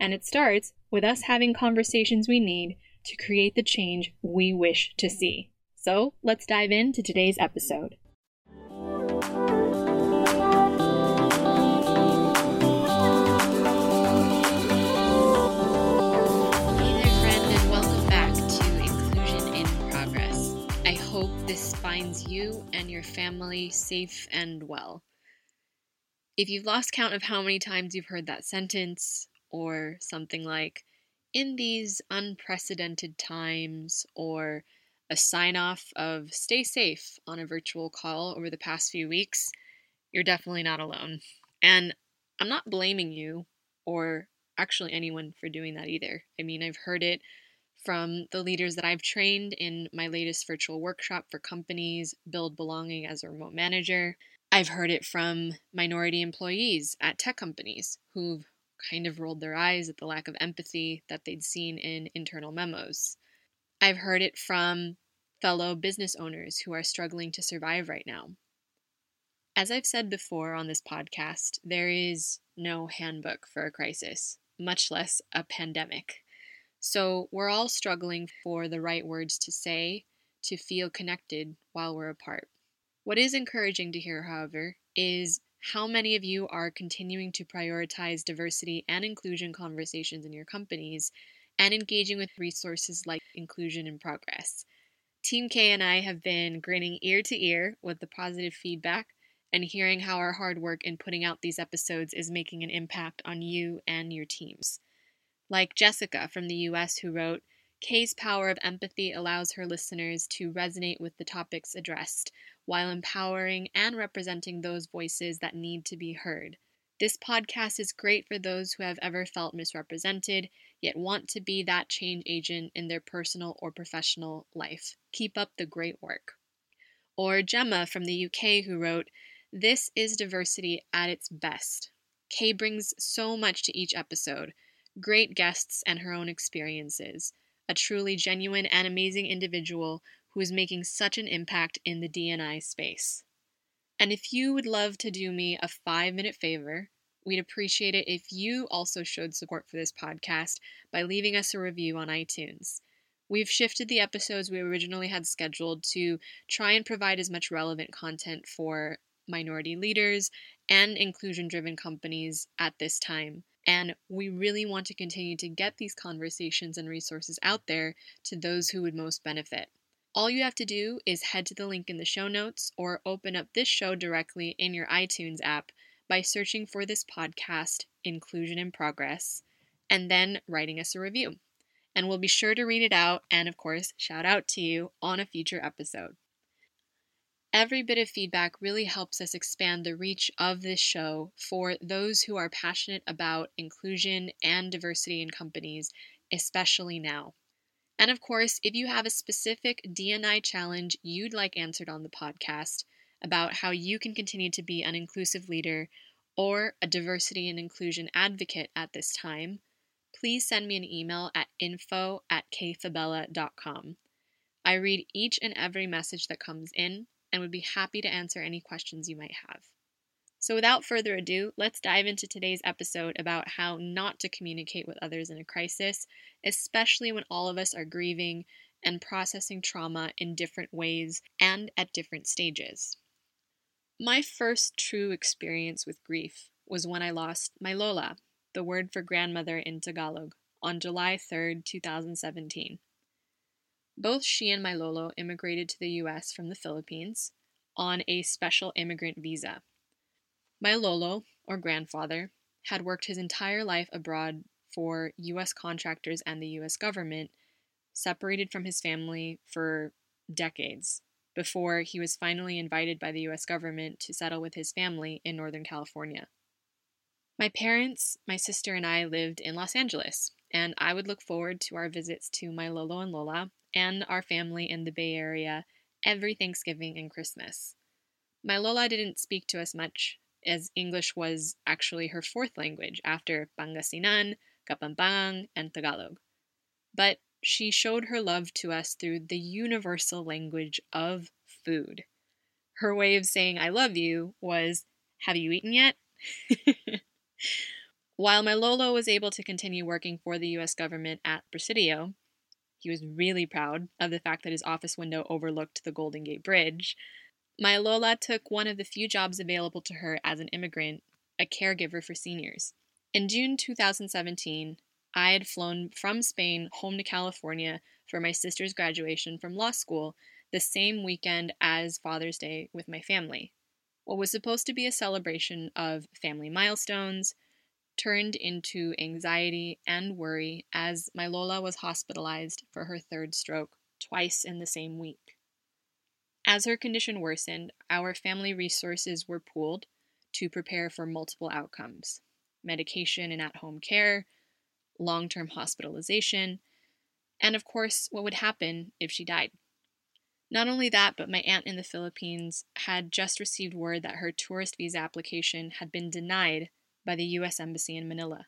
And it starts with us having conversations we need to create the change we wish to see. So let's dive into today's episode. Hey there, friends, and welcome back to Inclusion in Progress. I hope this finds you and your family safe and well. If you've lost count of how many times you've heard that sentence, or something like, in these unprecedented times, or a sign off of stay safe on a virtual call over the past few weeks, you're definitely not alone. And I'm not blaming you or actually anyone for doing that either. I mean, I've heard it from the leaders that I've trained in my latest virtual workshop for companies, Build Belonging as a remote manager. I've heard it from minority employees at tech companies who've kind of rolled their eyes at the lack of empathy that they'd seen in internal memos. I've heard it from fellow business owners who are struggling to survive right now. As I've said before on this podcast, there is no handbook for a crisis, much less a pandemic. So we're all struggling for the right words to say to feel connected while we're apart. What is encouraging to hear, however, is how many of you are continuing to prioritize diversity and inclusion conversations in your companies and engaging with resources like Inclusion in Progress. Team Kay and I have been grinning ear to ear with the positive feedback and hearing how our hard work in putting out these episodes is making an impact on you and your teams. Like Jessica from the US, who wrote, Kay's power of empathy allows her listeners to resonate with the topics addressed, while empowering and representing those voices that need to be heard. This podcast is great for those who have ever felt misrepresented, yet want to be that change agent in their personal or professional life. Keep up the great work. Or Gemma from the UK, who wrote, This is diversity at its best. Kay brings so much to each episode great guests and her own experiences. A truly genuine and amazing individual who is making such an impact in the DNI space. And if you would love to do me a five minute favor, we'd appreciate it if you also showed support for this podcast by leaving us a review on iTunes. We've shifted the episodes we originally had scheduled to try and provide as much relevant content for minority leaders and inclusion driven companies at this time. And we really want to continue to get these conversations and resources out there to those who would most benefit. All you have to do is head to the link in the show notes or open up this show directly in your iTunes app by searching for this podcast, Inclusion in Progress, and then writing us a review. And we'll be sure to read it out and, of course, shout out to you on a future episode. Every bit of feedback really helps us expand the reach of this show for those who are passionate about inclusion and diversity in companies, especially now. And of course, if you have a specific DNI challenge you'd like answered on the podcast about how you can continue to be an inclusive leader or a diversity and inclusion advocate at this time, please send me an email at info at kfabella.com. I read each and every message that comes in and would be happy to answer any questions you might have. So, without further ado, let's dive into today's episode about how not to communicate with others in a crisis, especially when all of us are grieving and processing trauma in different ways and at different stages. My first true experience with grief was when I lost my Lola, the word for grandmother in Tagalog, on July 3rd, 2017. Both she and my Lolo immigrated to the US from the Philippines on a special immigrant visa. My Lolo, or grandfather, had worked his entire life abroad for US contractors and the US government, separated from his family for decades before he was finally invited by the US government to settle with his family in Northern California. My parents, my sister, and I lived in Los Angeles, and I would look forward to our visits to my Lolo and Lola and our family in the Bay Area every Thanksgiving and Christmas. My Lola didn't speak to us much, as English was actually her fourth language after Pangasinan, Kapampangan, and Tagalog. But she showed her love to us through the universal language of food. Her way of saying I love you was, Have you eaten yet? While my Lolo was able to continue working for the US government at Presidio, he was really proud of the fact that his office window overlooked the Golden Gate Bridge. My Lola took one of the few jobs available to her as an immigrant, a caregiver for seniors. In June 2017, I had flown from Spain home to California for my sister's graduation from law school the same weekend as Father's Day with my family. What was supposed to be a celebration of family milestones turned into anxiety and worry as my Lola was hospitalized for her third stroke twice in the same week. As her condition worsened, our family resources were pooled to prepare for multiple outcomes medication and at home care, long term hospitalization, and of course, what would happen if she died. Not only that, but my aunt in the Philippines had just received word that her tourist visa application had been denied by the U.S. Embassy in Manila.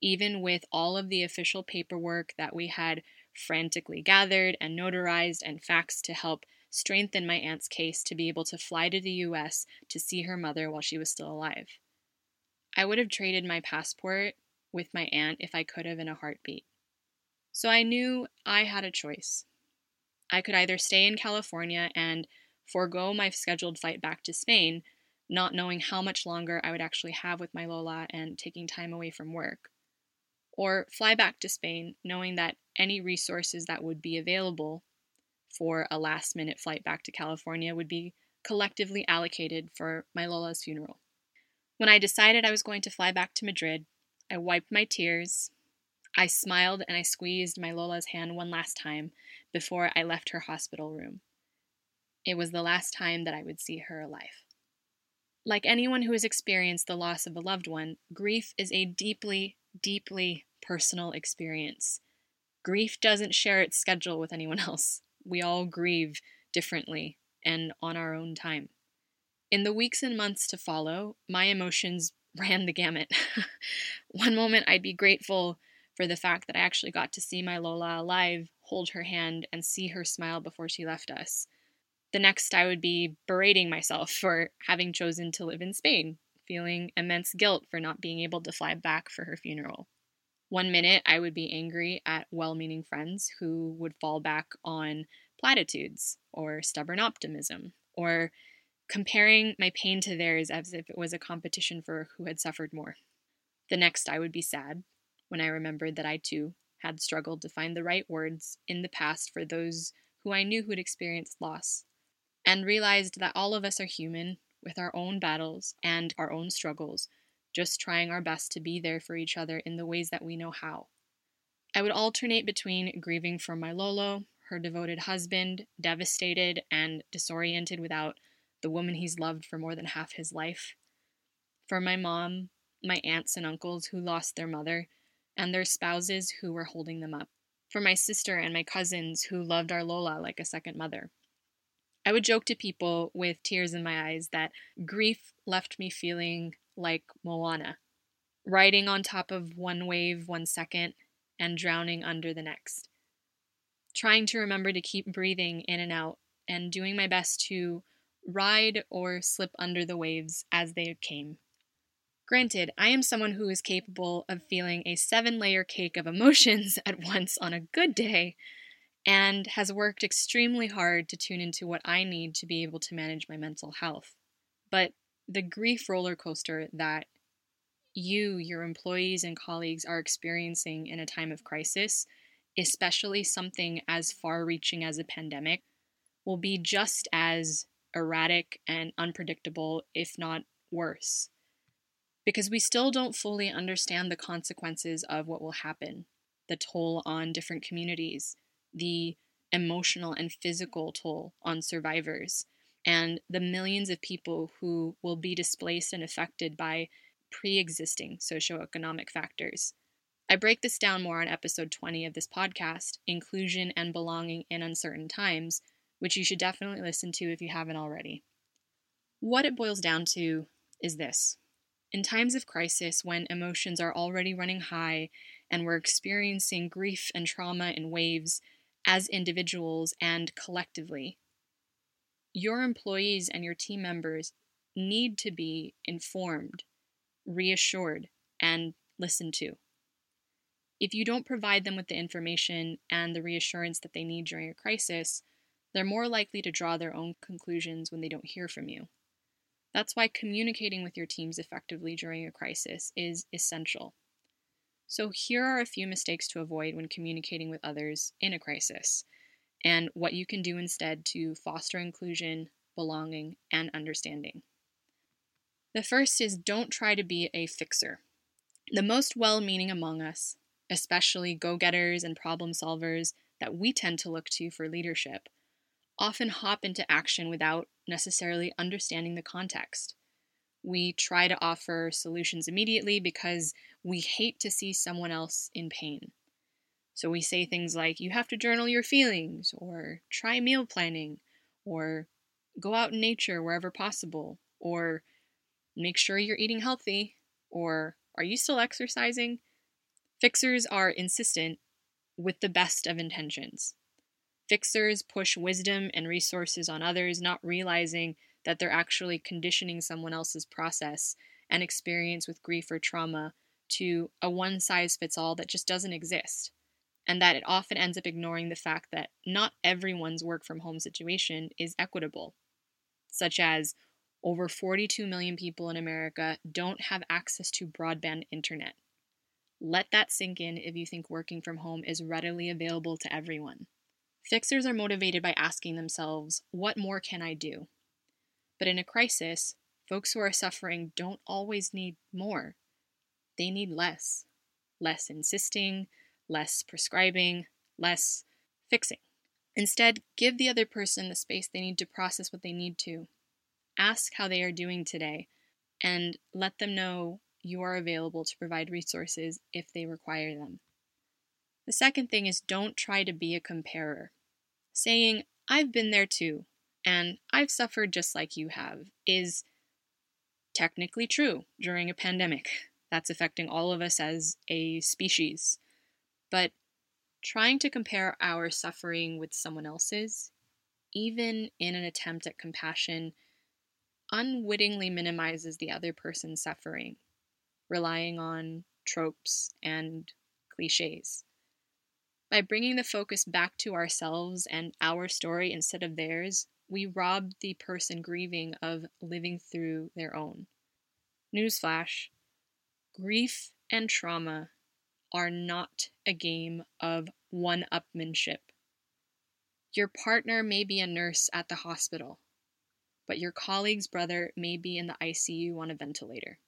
Even with all of the official paperwork that we had frantically gathered and notarized and faxed to help strengthen my aunt's case to be able to fly to the U.S. to see her mother while she was still alive. I would have traded my passport with my aunt if I could have in a heartbeat. So I knew I had a choice. I could either stay in California and forego my scheduled flight back to Spain, not knowing how much longer I would actually have with my Lola and taking time away from work, or fly back to Spain knowing that any resources that would be available for a last minute flight back to California would be collectively allocated for my Lola's funeral. When I decided I was going to fly back to Madrid, I wiped my tears. I smiled and I squeezed my Lola's hand one last time before I left her hospital room. It was the last time that I would see her alive. Like anyone who has experienced the loss of a loved one, grief is a deeply, deeply personal experience. Grief doesn't share its schedule with anyone else. We all grieve differently and on our own time. In the weeks and months to follow, my emotions ran the gamut. One moment I'd be grateful for the fact that I actually got to see my Lola alive, hold her hand, and see her smile before she left us. The next, I would be berating myself for having chosen to live in Spain, feeling immense guilt for not being able to fly back for her funeral. One minute, I would be angry at well meaning friends who would fall back on platitudes or stubborn optimism, or comparing my pain to theirs as if it was a competition for who had suffered more. The next, I would be sad when I remembered that I too had struggled to find the right words in the past for those who I knew who had experienced loss, and realized that all of us are human with our own battles and our own struggles, just trying our best to be there for each other in the ways that we know how. I would alternate between grieving for my Lolo, her devoted husband, devastated and disoriented without the woman he's loved for more than half his life. For my mom, my aunts and uncles who lost their mother, and their spouses who were holding them up. For my sister and my cousins who loved our Lola like a second mother. I would joke to people with tears in my eyes that grief left me feeling like Moana, riding on top of one wave one second and drowning under the next. Trying to remember to keep breathing in and out and doing my best to ride or slip under the waves as they came. Granted, I am someone who is capable of feeling a seven layer cake of emotions at once on a good day and has worked extremely hard to tune into what I need to be able to manage my mental health. But the grief roller coaster that you, your employees, and colleagues are experiencing in a time of crisis especially something as far reaching as a pandemic, will be just as erratic and unpredictable, if not worse. Because we still don't fully understand the consequences of what will happen, the toll on different communities, the emotional and physical toll on survivors, and the millions of people who will be displaced and affected by pre existing socioeconomic factors. I break this down more on episode 20 of this podcast, Inclusion and Belonging in Uncertain Times, which you should definitely listen to if you haven't already. What it boils down to is this In times of crisis, when emotions are already running high and we're experiencing grief and trauma in waves as individuals and collectively, your employees and your team members need to be informed, reassured, and listened to. If you don't provide them with the information and the reassurance that they need during a crisis, they're more likely to draw their own conclusions when they don't hear from you. That's why communicating with your teams effectively during a crisis is essential. So, here are a few mistakes to avoid when communicating with others in a crisis, and what you can do instead to foster inclusion, belonging, and understanding. The first is don't try to be a fixer. The most well meaning among us especially go getters and problem solvers that we tend to look to for leadership, often hop into action without necessarily understanding the context. We try to offer solutions immediately because we hate to see someone else in pain. So we say things like, you have to journal your feelings, or try meal planning, or go out in nature wherever possible, or make sure you're eating healthy, or are you still exercising? Fixers are insistent with the best of intentions. Fixers push wisdom and resources on others, not realizing that they're actually conditioning someone else's process and experience with grief or trauma to a one size fits all that just doesn't exist. And that it often ends up ignoring the fact that not everyone's work from home situation is equitable, such as over 42 million people in America don't have access to broadband internet. Let that sink in if you think working from home is readily available to everyone. Fixers are motivated by asking themselves, What more can I do? But in a crisis, folks who are suffering don't always need more. They need less. Less insisting, less prescribing, less fixing. Instead, give the other person the space they need to process what they need to. Ask how they are doing today and let them know you are available to provide resources if they require them. The second thing is don't try to be a comparer. Saying, I've been there too, and I've suffered just like you have, is technically true during a pandemic that's affecting all of us as a species. But trying to compare our suffering with someone else's, even in an attempt at compassion, unwittingly minimizes the other person's suffering relying on tropes and cliches. By bringing the focus back to ourselves and our story instead of theirs, we rob the person grieving of living through their own. Newsflash grief and trauma are not a game of one upmanship. Your partner may be a nurse at the hospital, but your colleague's brother may be in the ICU on a ventilator.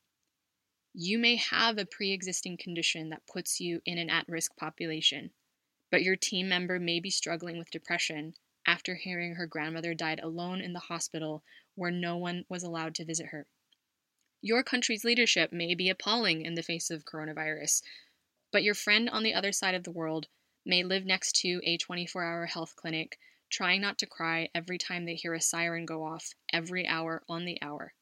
You may have a pre existing condition that puts you in an at risk population, but your team member may be struggling with depression after hearing her grandmother died alone in the hospital where no one was allowed to visit her. Your country's leadership may be appalling in the face of coronavirus, but your friend on the other side of the world may live next to a 24 hour health clinic, trying not to cry every time they hear a siren go off every hour on the hour.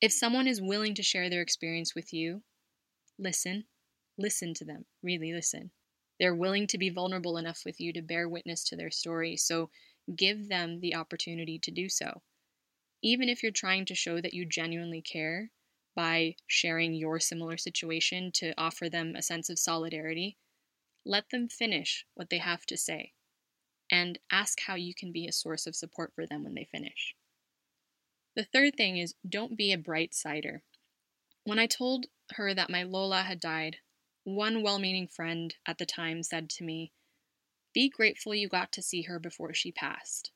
If someone is willing to share their experience with you, listen. Listen to them. Really listen. They're willing to be vulnerable enough with you to bear witness to their story, so give them the opportunity to do so. Even if you're trying to show that you genuinely care by sharing your similar situation to offer them a sense of solidarity, let them finish what they have to say and ask how you can be a source of support for them when they finish. The third thing is don't be a bright sider. When I told her that my Lola had died, one well meaning friend at the time said to me, Be grateful you got to see her before she passed.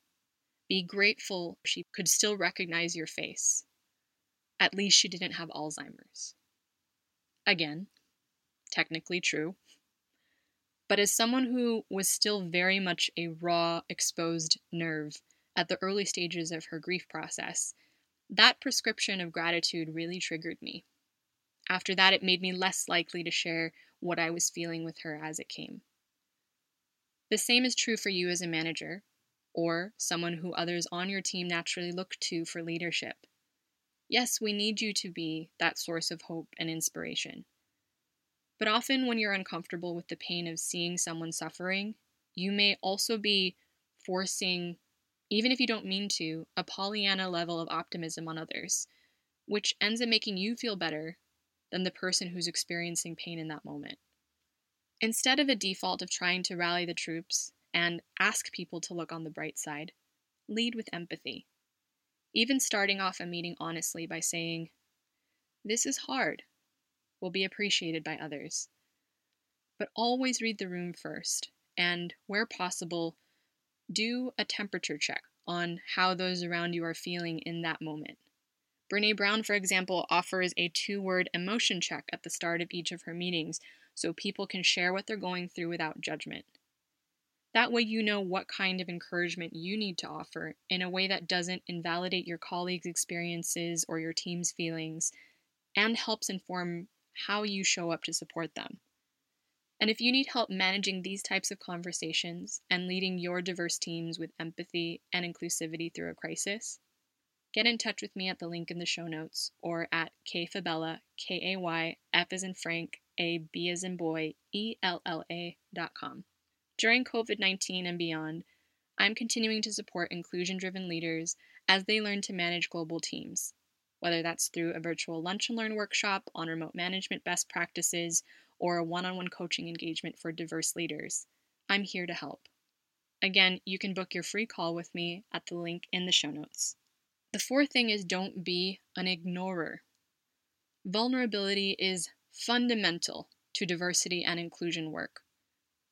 Be grateful she could still recognize your face. At least she didn't have Alzheimer's. Again, technically true. But as someone who was still very much a raw, exposed nerve at the early stages of her grief process, that prescription of gratitude really triggered me. After that, it made me less likely to share what I was feeling with her as it came. The same is true for you as a manager, or someone who others on your team naturally look to for leadership. Yes, we need you to be that source of hope and inspiration. But often, when you're uncomfortable with the pain of seeing someone suffering, you may also be forcing, even if you don't mean to, a Pollyanna level of optimism on others, which ends up making you feel better than the person who's experiencing pain in that moment. Instead of a default of trying to rally the troops and ask people to look on the bright side, lead with empathy. Even starting off a meeting honestly by saying, This is hard, will be appreciated by others. But always read the room first, and, where possible, do a temperature check on how those around you are feeling in that moment. Brene Brown, for example, offers a two word emotion check at the start of each of her meetings so people can share what they're going through without judgment. That way, you know what kind of encouragement you need to offer in a way that doesn't invalidate your colleagues' experiences or your team's feelings and helps inform how you show up to support them. And if you need help managing these types of conversations and leading your diverse teams with empathy and inclusivity through a crisis, get in touch with me at the link in the show notes or at kfabella, K A Y, F as in Frank, A B as in boy, E L L A dot com. During COVID 19 and beyond, I'm continuing to support inclusion driven leaders as they learn to manage global teams, whether that's through a virtual lunch and learn workshop on remote management best practices or a one on one coaching engagement for diverse leaders. I'm here to help. Again, you can book your free call with me at the link in the show notes. The fourth thing is don't be an ignorer. Vulnerability is fundamental to diversity and inclusion work,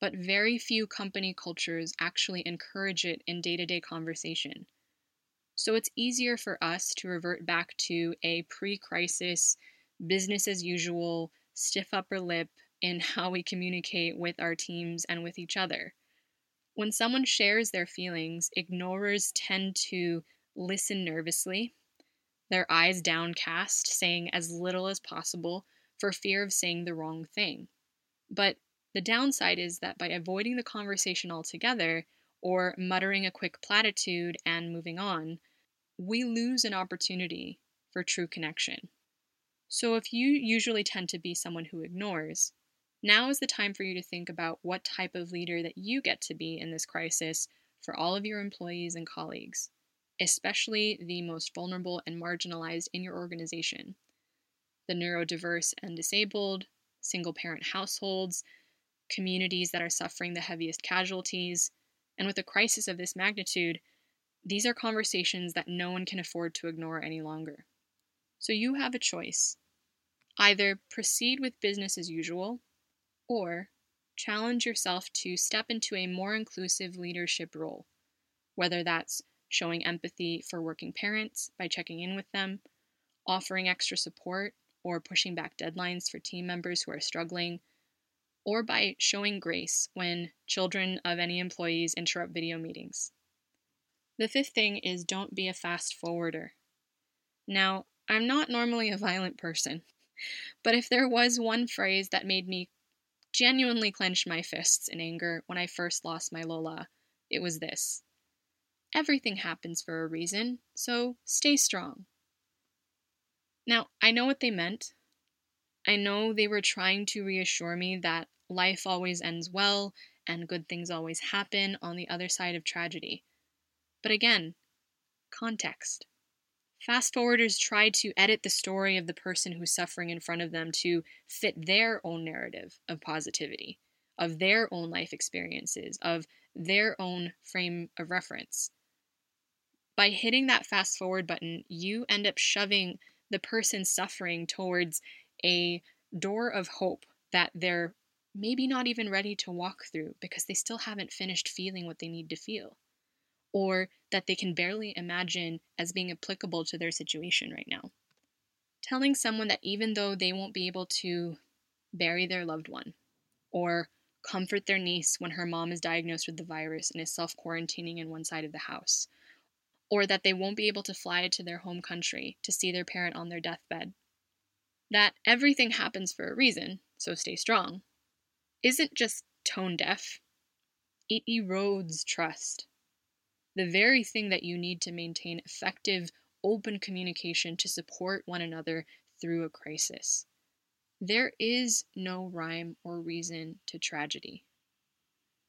but very few company cultures actually encourage it in day to day conversation. So it's easier for us to revert back to a pre crisis, business as usual, stiff upper lip in how we communicate with our teams and with each other. When someone shares their feelings, ignorers tend to listen nervously, their eyes downcast, saying as little as possible for fear of saying the wrong thing. But the downside is that by avoiding the conversation altogether, or muttering a quick platitude and moving on, we lose an opportunity for true connection. So, if you usually tend to be someone who ignores, now is the time for you to think about what type of leader that you get to be in this crisis for all of your employees and colleagues especially the most vulnerable and marginalized in your organization the neurodiverse and disabled, single parent households, communities that are suffering the heaviest casualties. And with a crisis of this magnitude, these are conversations that no one can afford to ignore any longer. So you have a choice. Either proceed with business as usual, or challenge yourself to step into a more inclusive leadership role, whether that's showing empathy for working parents by checking in with them, offering extra support or pushing back deadlines for team members who are struggling, or by showing grace when children of any employees interrupt video meetings. The fifth thing is don't be a fast forwarder. Now, I'm not normally a violent person, but if there was one phrase that made me genuinely clench my fists in anger when I first lost my Lola, it was this Everything happens for a reason, so stay strong. Now, I know what they meant. I know they were trying to reassure me that life always ends well and good things always happen on the other side of tragedy. But again, context. Fast forwarders try to edit the story of the person who's suffering in front of them to fit their own narrative of positivity, of their own life experiences, of their own frame of reference by hitting that fast forward button, you end up shoving the person suffering towards a door of hope that they're maybe not even ready to walk through because they still haven't finished feeling what they need to feel, or that they can barely imagine as being applicable to their situation right now. Telling someone that even though they won't be able to bury their loved one, or comfort their niece when her mom is diagnosed with the virus and is self quarantining in one side of the house, or that they won't be able to fly to their home country to see their parent on their deathbed. That everything happens for a reason, so stay strong, isn't just tone deaf, it erodes trust. The very thing that you need to maintain effective, open communication to support one another through a crisis. There is no rhyme or reason to tragedy.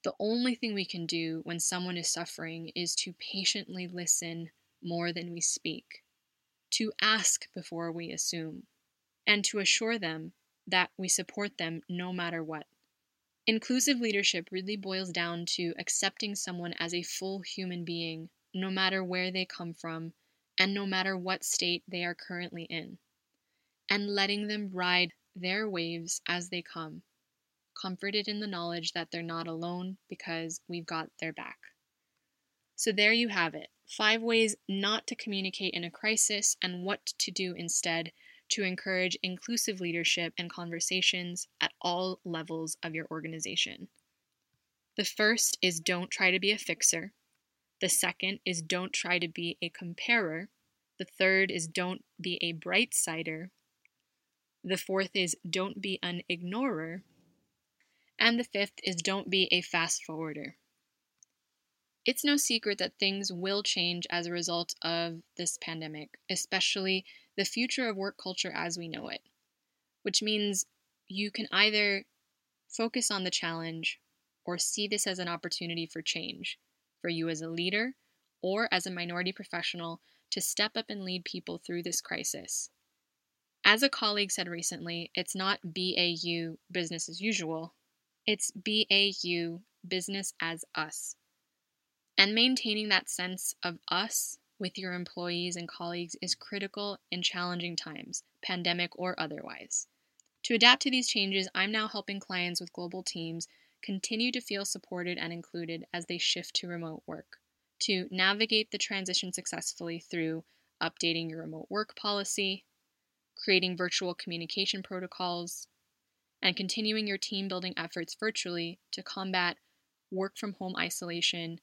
The only thing we can do when someone is suffering is to patiently listen more than we speak, to ask before we assume, and to assure them that we support them no matter what. Inclusive leadership really boils down to accepting someone as a full human being, no matter where they come from and no matter what state they are currently in, and letting them ride their waves as they come, comforted in the knowledge that they're not alone because we've got their back. So there you have it five ways not to communicate in a crisis and what to do instead to encourage inclusive leadership and conversations at all levels of your organization. The first is don't try to be a fixer. The second is don't try to be a comparer. The third is don't be a bright sider. The fourth is don't be an ignorer. And the fifth is don't be a fast forwarder. It's no secret that things will change as a result of this pandemic, especially the future of work culture as we know it, which means you can either focus on the challenge or see this as an opportunity for change for you as a leader or as a minority professional to step up and lead people through this crisis. As a colleague said recently, it's not BAU business as usual, it's BAU business as us. And maintaining that sense of us with your employees and colleagues is critical in challenging times, pandemic or otherwise. To adapt to these changes, I'm now helping clients with global teams continue to feel supported and included as they shift to remote work, to navigate the transition successfully through updating your remote work policy, creating virtual communication protocols, and continuing your team building efforts virtually to combat work from home isolation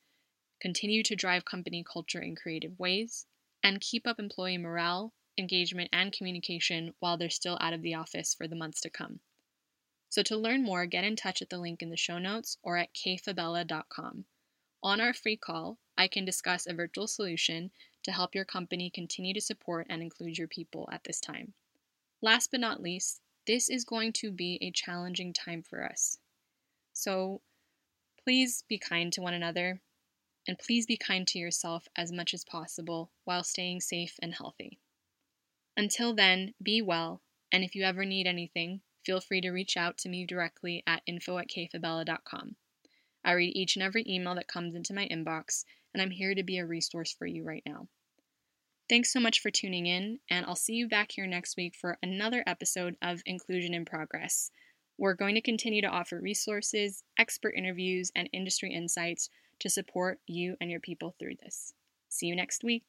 continue to drive company culture in creative ways, and keep up employee morale, engagement, and communication while they're still out of the office for the months to come. So, to learn more, get in touch at the link in the show notes or at kfabella.com. On our free call, I can discuss a virtual solution to help your company continue to support and include your people at this time. Last but not least, this is going to be a challenging time for us. So, please be kind to one another and please be kind to yourself as much as possible while staying safe and healthy. Until then, be well, and if you ever need anything, feel free to reach out to me directly at info at kfabella.com. I read each and every email that comes into my inbox, and I'm here to be a resource for you right now. Thanks so much for tuning in, and I'll see you back here next week for another episode of Inclusion in Progress. We're going to continue to offer resources, expert interviews, and industry insights to support you and your people through this. See you next week.